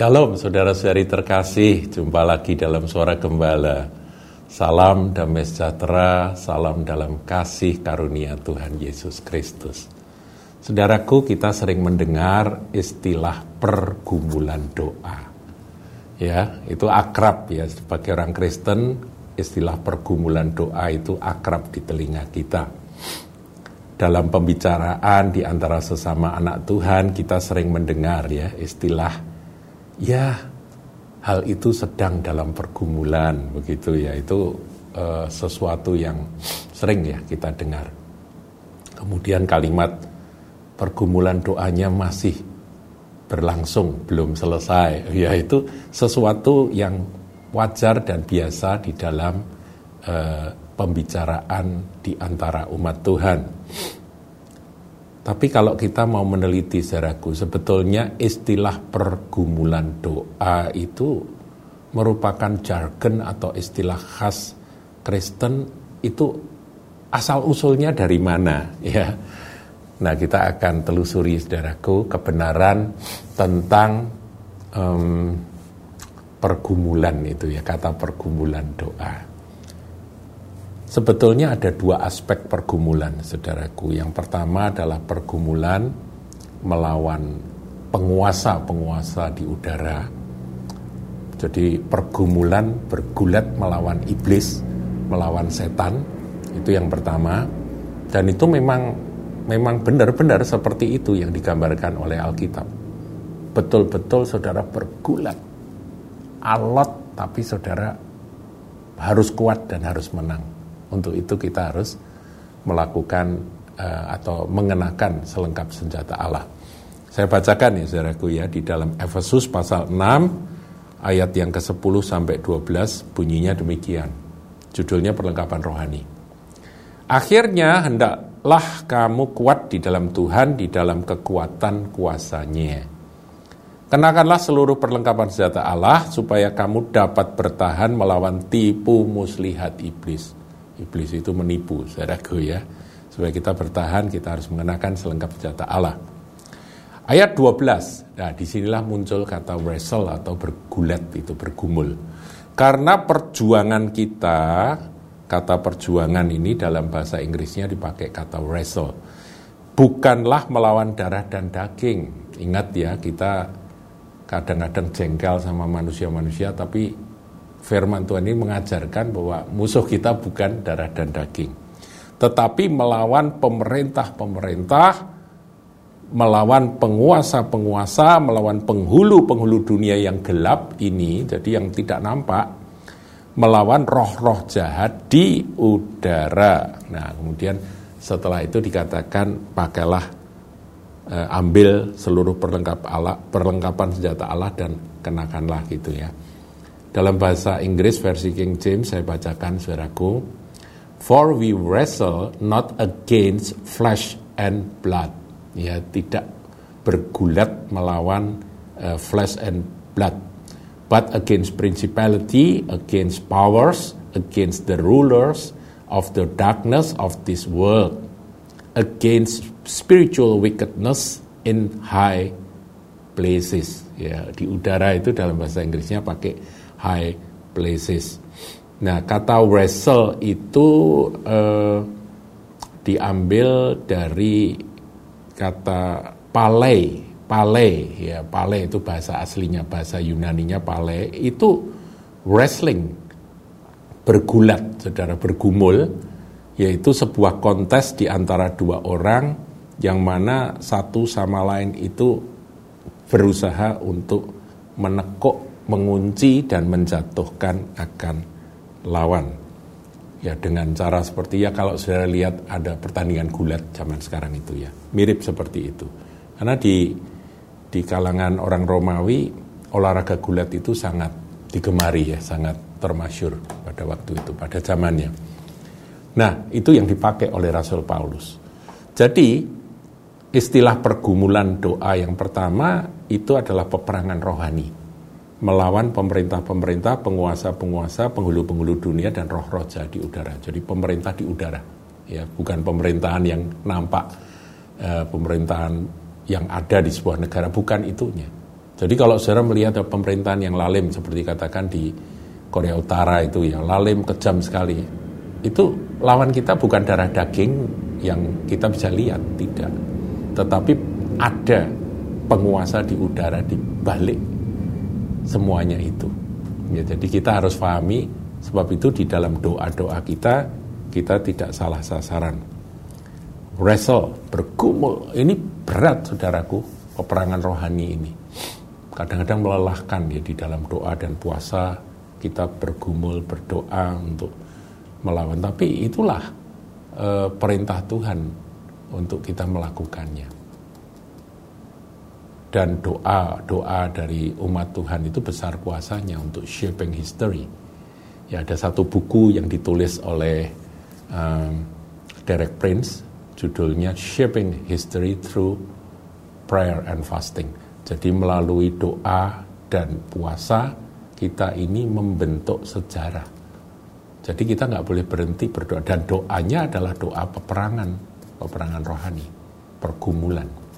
Shalom saudara-saudari terkasih, jumpa lagi dalam suara gembala. Salam damai sejahtera, salam dalam kasih karunia Tuhan Yesus Kristus. Saudaraku, kita sering mendengar istilah pergumulan doa. Ya, itu akrab ya sebagai orang Kristen, istilah pergumulan doa itu akrab di telinga kita. Dalam pembicaraan di antara sesama anak Tuhan, kita sering mendengar ya istilah ya hal itu sedang dalam pergumulan begitu ya. Itu uh, sesuatu yang sering ya kita dengar. Kemudian kalimat pergumulan doanya masih berlangsung belum selesai. Ya itu sesuatu yang wajar dan biasa di dalam uh, pembicaraan di antara umat Tuhan tapi kalau kita mau meneliti saudaraku, sebetulnya istilah pergumulan doa itu merupakan jargon atau istilah khas Kristen itu asal usulnya dari mana ya. Nah kita akan telusuri saudaraku kebenaran tentang um, pergumulan itu ya kata pergumulan doa. Sebetulnya ada dua aspek pergumulan, saudaraku. Yang pertama adalah pergumulan melawan penguasa-penguasa di udara. Jadi pergumulan bergulat melawan iblis, melawan setan. Itu yang pertama. Dan itu memang memang benar-benar seperti itu yang digambarkan oleh Alkitab. Betul-betul saudara bergulat. Alot tapi saudara harus kuat dan harus menang untuk itu kita harus melakukan uh, atau mengenakan selengkap senjata Allah. Saya bacakan ya saudaraku ya di dalam Efesus pasal 6 ayat yang ke-10 sampai 12 bunyinya demikian. Judulnya perlengkapan rohani. Akhirnya hendaklah kamu kuat di dalam Tuhan di dalam kekuatan kuasanya. Kenakanlah seluruh perlengkapan senjata Allah supaya kamu dapat bertahan melawan tipu muslihat iblis. Iblis itu menipu, saudaraku ya. Supaya kita bertahan, kita harus mengenakan selengkap senjata Allah. Ayat 12, nah di sinilah muncul kata wrestle atau bergulat itu, bergumul. Karena perjuangan kita, kata perjuangan ini dalam bahasa Inggrisnya dipakai kata wrestle. Bukanlah melawan darah dan daging. Ingat ya, kita kadang-kadang jengkel sama manusia-manusia, tapi firman Tuhan ini mengajarkan bahwa musuh kita bukan darah dan daging, tetapi melawan pemerintah-pemerintah, melawan penguasa-penguasa, melawan penghulu-penghulu dunia yang gelap ini, jadi yang tidak nampak, melawan roh-roh jahat di udara. Nah, kemudian setelah itu dikatakan pakailah eh, ambil seluruh perlengkap Allah, perlengkapan senjata Allah dan kenakanlah gitu ya. Dalam bahasa Inggris versi King James saya bacakan saudaraku. For we wrestle not against flesh and blood. Ya, tidak bergulat melawan uh, flesh and blood. But against principality, against powers, against the rulers of the darkness of this world, against spiritual wickedness in high places. Ya, di udara itu dalam bahasa Inggrisnya pakai high places. Nah, kata wrestle itu eh, diambil dari kata palei, palei ya, palei itu bahasa aslinya, bahasa Yunaninya palei itu wrestling bergulat, saudara bergumul, yaitu sebuah kontes di antara dua orang yang mana satu sama lain itu berusaha untuk menekuk mengunci dan menjatuhkan akan lawan. Ya dengan cara seperti ya kalau saudara lihat ada pertandingan gulat zaman sekarang itu ya. Mirip seperti itu. Karena di di kalangan orang Romawi olahraga gulat itu sangat digemari ya, sangat termasyur pada waktu itu, pada zamannya. Nah, itu yang dipakai oleh Rasul Paulus. Jadi, istilah pergumulan doa yang pertama itu adalah peperangan rohani melawan pemerintah-pemerintah, penguasa-penguasa, penghulu-penghulu dunia dan roh-roh jahat di udara. Jadi pemerintah di udara, ya bukan pemerintahan yang nampak, eh, pemerintahan yang ada di sebuah negara, bukan itunya. Jadi kalau saudara melihat pemerintahan yang lalim seperti katakan di Korea Utara itu ya lalim kejam sekali. Itu lawan kita bukan darah daging yang kita bisa lihat, tidak. Tetapi ada penguasa di udara di balik semuanya itu. Ya, jadi kita harus pahami sebab itu di dalam doa-doa kita kita tidak salah sasaran. Wrestle, bergumul, ini berat saudaraku, peperangan rohani ini. Kadang-kadang melelahkan ya di dalam doa dan puasa kita bergumul berdoa untuk melawan. Tapi itulah e, perintah Tuhan untuk kita melakukannya. Dan doa doa dari umat Tuhan itu besar kuasanya untuk shaping history. Ya ada satu buku yang ditulis oleh um, Derek Prince, judulnya Shaping History Through Prayer and Fasting. Jadi melalui doa dan puasa kita ini membentuk sejarah. Jadi kita nggak boleh berhenti berdoa dan doanya adalah doa peperangan, peperangan rohani, pergumulan.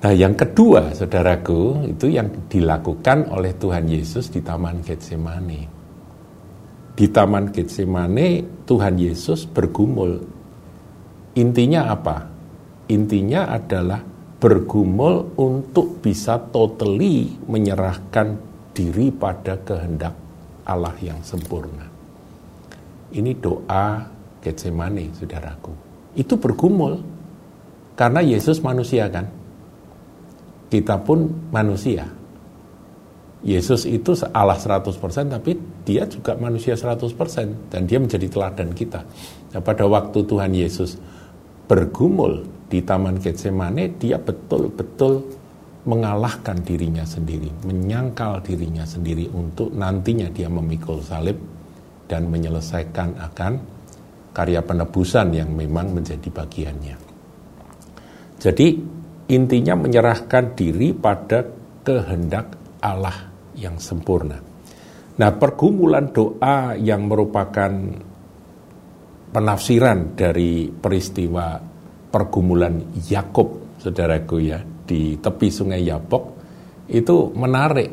Nah yang kedua saudaraku itu yang dilakukan oleh Tuhan Yesus di Taman Getsemani. Di Taman Getsemani Tuhan Yesus bergumul. Intinya apa? Intinya adalah bergumul untuk bisa totally menyerahkan diri pada kehendak Allah yang sempurna. Ini doa Getsemani, saudaraku. Itu bergumul. Karena Yesus manusia kan. Kita pun manusia. Yesus itu Allah 100% tapi dia juga manusia 100% dan dia menjadi teladan kita. Nah, pada waktu Tuhan Yesus bergumul di Taman Getsemane, dia betul-betul mengalahkan dirinya sendiri, menyangkal dirinya sendiri untuk nantinya dia memikul salib dan menyelesaikan akan karya penebusan yang memang menjadi bagiannya. Jadi intinya menyerahkan diri pada kehendak Allah yang sempurna. Nah, pergumulan doa yang merupakan penafsiran dari peristiwa pergumulan Yakub, saudaraku ya, di tepi sungai Yapok itu menarik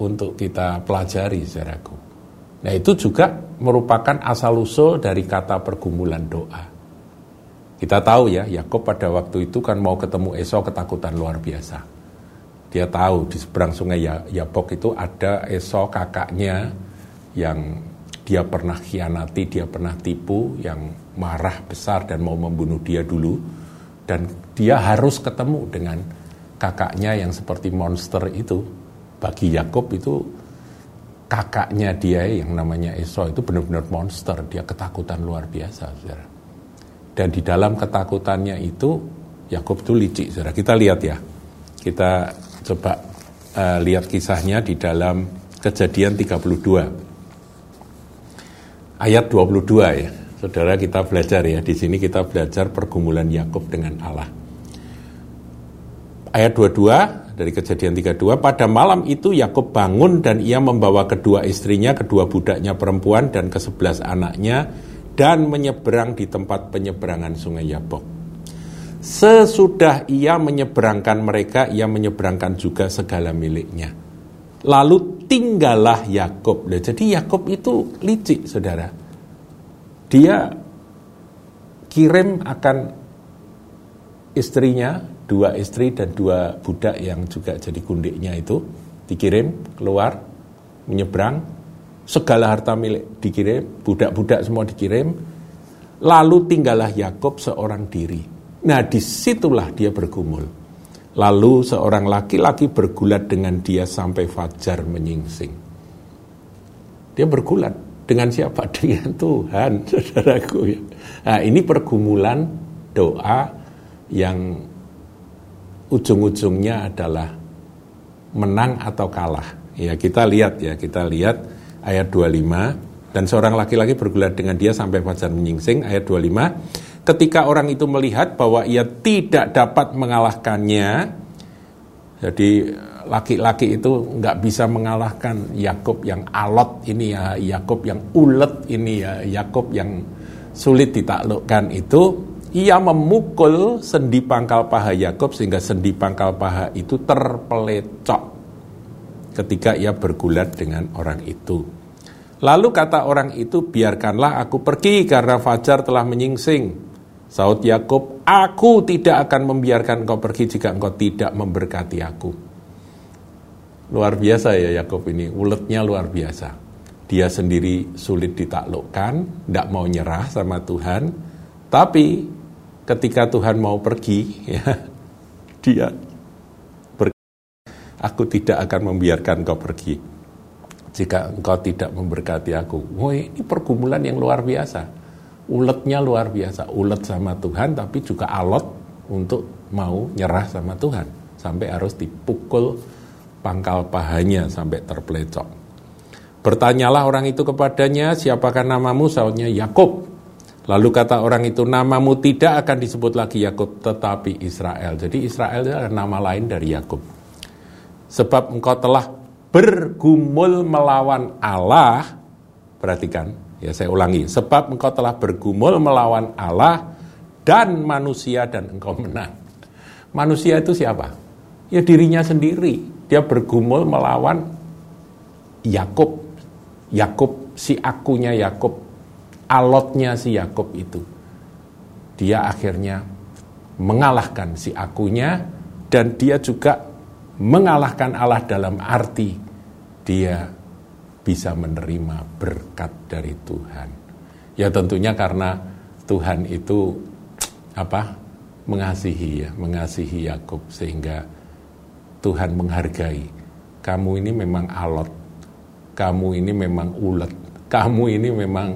untuk kita pelajari saudaraku. Nah itu juga merupakan asal-usul dari kata pergumulan doa. Kita tahu ya, Yakob pada waktu itu kan mau ketemu Esau ketakutan luar biasa. Dia tahu di seberang sungai ya-, Yapok itu ada Esau kakaknya yang dia pernah khianati, dia pernah tipu, yang marah besar dan mau membunuh dia dulu. Dan dia harus ketemu dengan kakaknya yang seperti monster itu bagi Yakob itu kakaknya dia yang namanya Esau itu benar-benar monster dia ketakutan luar biasa saudara dan di dalam ketakutannya itu Yakob itu licik saudara. Kita lihat ya. Kita coba uh, lihat kisahnya di dalam kejadian 32 ayat 22 ya. Saudara kita belajar ya. Di sini kita belajar pergumulan Yakob dengan Allah. Ayat 22 dari kejadian 32 pada malam itu Yakub bangun dan ia membawa kedua istrinya kedua budaknya perempuan dan kesebelas anaknya dan menyeberang di tempat penyeberangan sungai Yabok. Sesudah ia menyeberangkan mereka ia menyeberangkan juga segala miliknya. Lalu tinggallah Yakub jadi Yakub itu licik saudara. Dia kirim akan istrinya dua istri dan dua budak yang juga jadi gundiknya itu dikirim keluar menyeberang segala harta milik dikirim budak-budak semua dikirim. Lalu tinggallah Yakob seorang diri. Nah di situlah dia bergumul. Lalu seorang laki-laki bergulat dengan dia sampai fajar menyingsing. Dia bergulat. Dengan siapa? Dengan Tuhan saudaraku. Nah ini pergumulan doa yang ujung-ujungnya adalah menang atau kalah. Ya, kita lihat ya, kita lihat ayat 25 dan seorang laki-laki bergulat dengan dia sampai fajar menyingsing ayat 25 ketika orang itu melihat bahwa ia tidak dapat mengalahkannya jadi laki-laki itu nggak bisa mengalahkan Yakub yang alot ini ya Yakub yang ulet ini ya Yakub yang sulit ditaklukkan itu ia memukul sendi pangkal paha Yakub sehingga sendi pangkal paha itu terpelecok ketika ia bergulat dengan orang itu. Lalu kata orang itu, biarkanlah aku pergi karena fajar telah menyingsing. Saud Yakub, aku tidak akan membiarkan engkau pergi jika engkau tidak memberkati aku. Luar biasa ya Yakub ini, uletnya luar biasa. Dia sendiri sulit ditaklukkan, tidak mau nyerah sama Tuhan, tapi ketika Tuhan mau pergi, ya, dia. Aku tidak akan membiarkan engkau pergi jika engkau tidak memberkati aku. Woi, ini pergumulan yang luar biasa uletnya luar biasa, ulet sama Tuhan tapi juga alot untuk mau nyerah sama Tuhan sampai harus dipukul pangkal pahanya sampai terpelecok. Bertanyalah orang itu kepadanya, siapakah namamu? Sautnya Yakub. Lalu kata orang itu, namamu tidak akan disebut lagi Yakub, tetapi Israel. Jadi Israel adalah nama lain dari Yakub. Sebab engkau telah bergumul melawan Allah, perhatikan, Ya saya ulangi, sebab engkau telah bergumul melawan Allah dan manusia dan engkau menang. Manusia itu siapa? Ya dirinya sendiri. Dia bergumul melawan Yakub. Yakub si akunya Yakub. Alotnya si Yakub itu. Dia akhirnya mengalahkan si akunya dan dia juga mengalahkan Allah dalam arti dia bisa menerima berkat dari Tuhan. Ya tentunya karena Tuhan itu apa? mengasihi ya, mengasihi Yakub sehingga Tuhan menghargai kamu ini memang alot, kamu ini memang ulet, kamu ini memang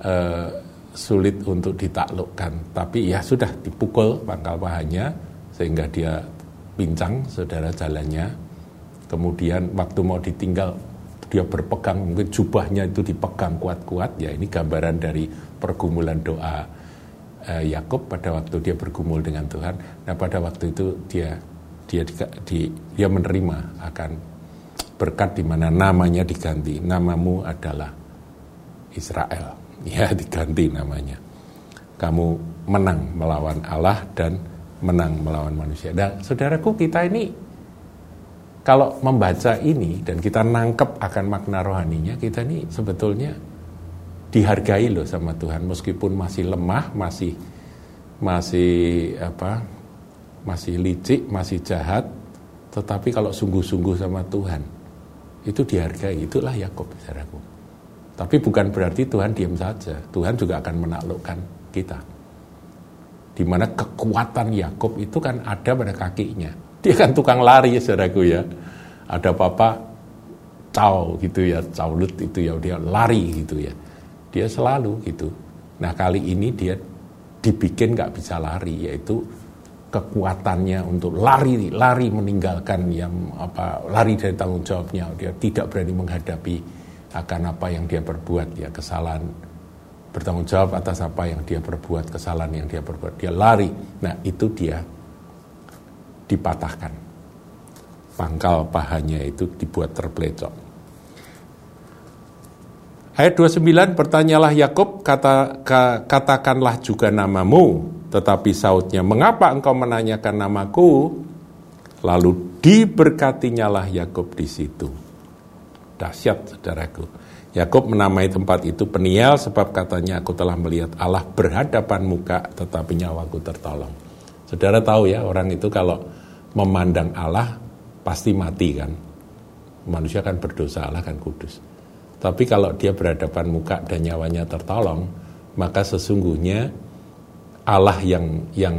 uh, sulit untuk ditaklukkan. Tapi ya sudah dipukul pangkal pahanya sehingga dia pincang saudara jalannya. Kemudian waktu mau ditinggal dia berpegang mungkin jubahnya itu dipegang kuat-kuat. Ya ini gambaran dari pergumulan doa uh, Yakub pada waktu dia bergumul dengan Tuhan. Nah pada waktu itu dia dia di, di, dia menerima akan berkat di mana namanya diganti. Namamu adalah Israel. Ya diganti namanya. Kamu menang melawan Allah dan menang melawan manusia. Dan saudaraku kita ini kalau membaca ini dan kita nangkep akan makna rohaninya, kita ini sebetulnya dihargai loh sama Tuhan meskipun masih lemah, masih masih apa? masih licik, masih jahat, tetapi kalau sungguh-sungguh sama Tuhan itu dihargai, itulah Yakub saudaraku. Tapi bukan berarti Tuhan diam saja. Tuhan juga akan menaklukkan kita. Di mana kekuatan Yakub itu kan ada pada kakinya dia kan tukang lari saudaraku ya. Ada papa caw gitu ya, caulut itu ya dia lari gitu ya. Dia selalu gitu. Nah kali ini dia dibikin nggak bisa lari yaitu kekuatannya untuk lari lari meninggalkan yang apa lari dari tanggung jawabnya dia tidak berani menghadapi akan apa yang dia perbuat ya kesalahan bertanggung jawab atas apa yang dia perbuat kesalahan yang dia perbuat dia lari nah itu dia dipatahkan. Pangkal pahanya itu dibuat terpelecok. Ayat 29, bertanyalah Yakub, kata, katakanlah juga namamu. Tetapi sautnya, mengapa engkau menanyakan namaku? Lalu diberkatinyalah Yakub di situ. Dahsyat, saudaraku. Yakub menamai tempat itu Peniel sebab katanya aku telah melihat Allah berhadapan muka tetapi nyawaku tertolong. Saudara tahu ya orang itu kalau memandang Allah pasti mati kan. Manusia kan berdosa, Allah kan kudus. Tapi kalau dia berhadapan muka dan nyawanya tertolong, maka sesungguhnya Allah yang yang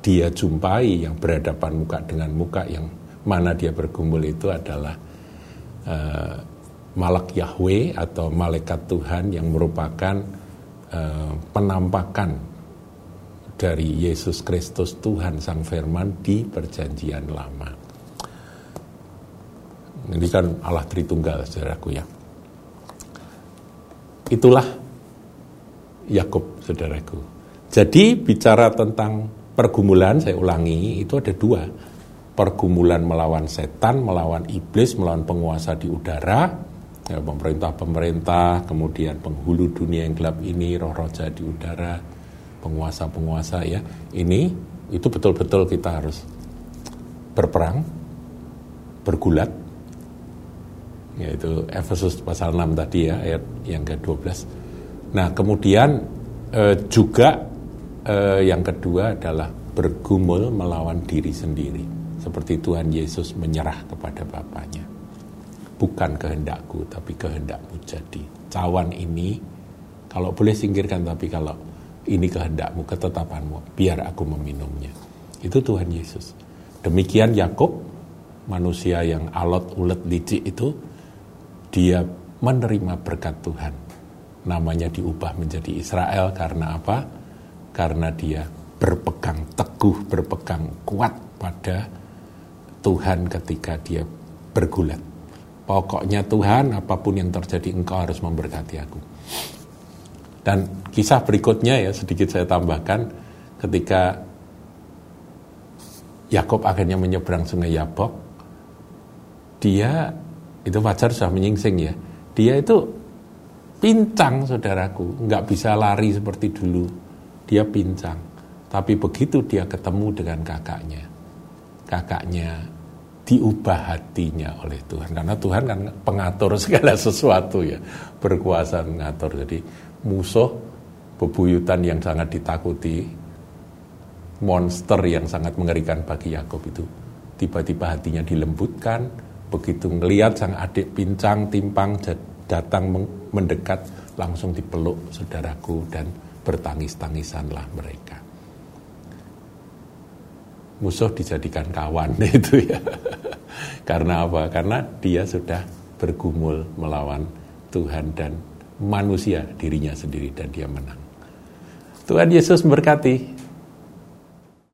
dia jumpai, yang berhadapan muka dengan muka, yang mana dia bergumul itu adalah uh, malak Yahweh atau malaikat Tuhan yang merupakan uh, penampakan dari Yesus Kristus Tuhan Sang Firman di perjanjian lama. Ini kan Allah Tritunggal, saudaraku ya. Itulah Yakub, saudaraku. Jadi bicara tentang pergumulan, saya ulangi, itu ada dua. Pergumulan melawan setan, melawan iblis, melawan penguasa di udara, ya, pemerintah-pemerintah, kemudian penghulu dunia yang gelap ini, roh-roh di udara, penguasa-penguasa ya. Ini itu betul-betul kita harus berperang, bergulat, yaitu Efesus pasal 6 tadi ya ayat yang ke-12. Nah, kemudian eh, juga eh, yang kedua adalah bergumul melawan diri sendiri. Seperti Tuhan Yesus menyerah kepada Bapaknya. Bukan kehendakku, tapi kehendakmu jadi. Cawan ini, kalau boleh singkirkan, tapi kalau ini kehendakmu, ketetapanmu, biar aku meminumnya. Itu Tuhan Yesus. Demikian Yakub, manusia yang alot, ulet, licik itu, dia menerima berkat Tuhan. Namanya diubah menjadi Israel karena apa? Karena dia berpegang teguh, berpegang kuat pada Tuhan ketika dia bergulat. Pokoknya Tuhan, apa pun yang terjadi, engkau harus memberkati aku. Dan kisah berikutnya ya, sedikit saya tambahkan, ketika Yakob akhirnya menyeberang sungai Yabok, dia, itu wajar sudah menyingsing ya, dia itu pincang saudaraku, nggak bisa lari seperti dulu, dia pincang. Tapi begitu dia ketemu dengan kakaknya, kakaknya diubah hatinya oleh Tuhan. Karena Tuhan kan pengatur segala sesuatu ya, berkuasa mengatur. Jadi musuh bebuyutan yang sangat ditakuti, monster yang sangat mengerikan bagi Yakob itu tiba-tiba hatinya dilembutkan, begitu melihat sang adik pincang, timpang, datang mendekat, langsung dipeluk saudaraku dan bertangis-tangisanlah mereka musuh dijadikan kawan itu ya. Karena apa? Karena dia sudah bergumul melawan Tuhan dan manusia dirinya sendiri dan dia menang. Tuhan Yesus memberkati.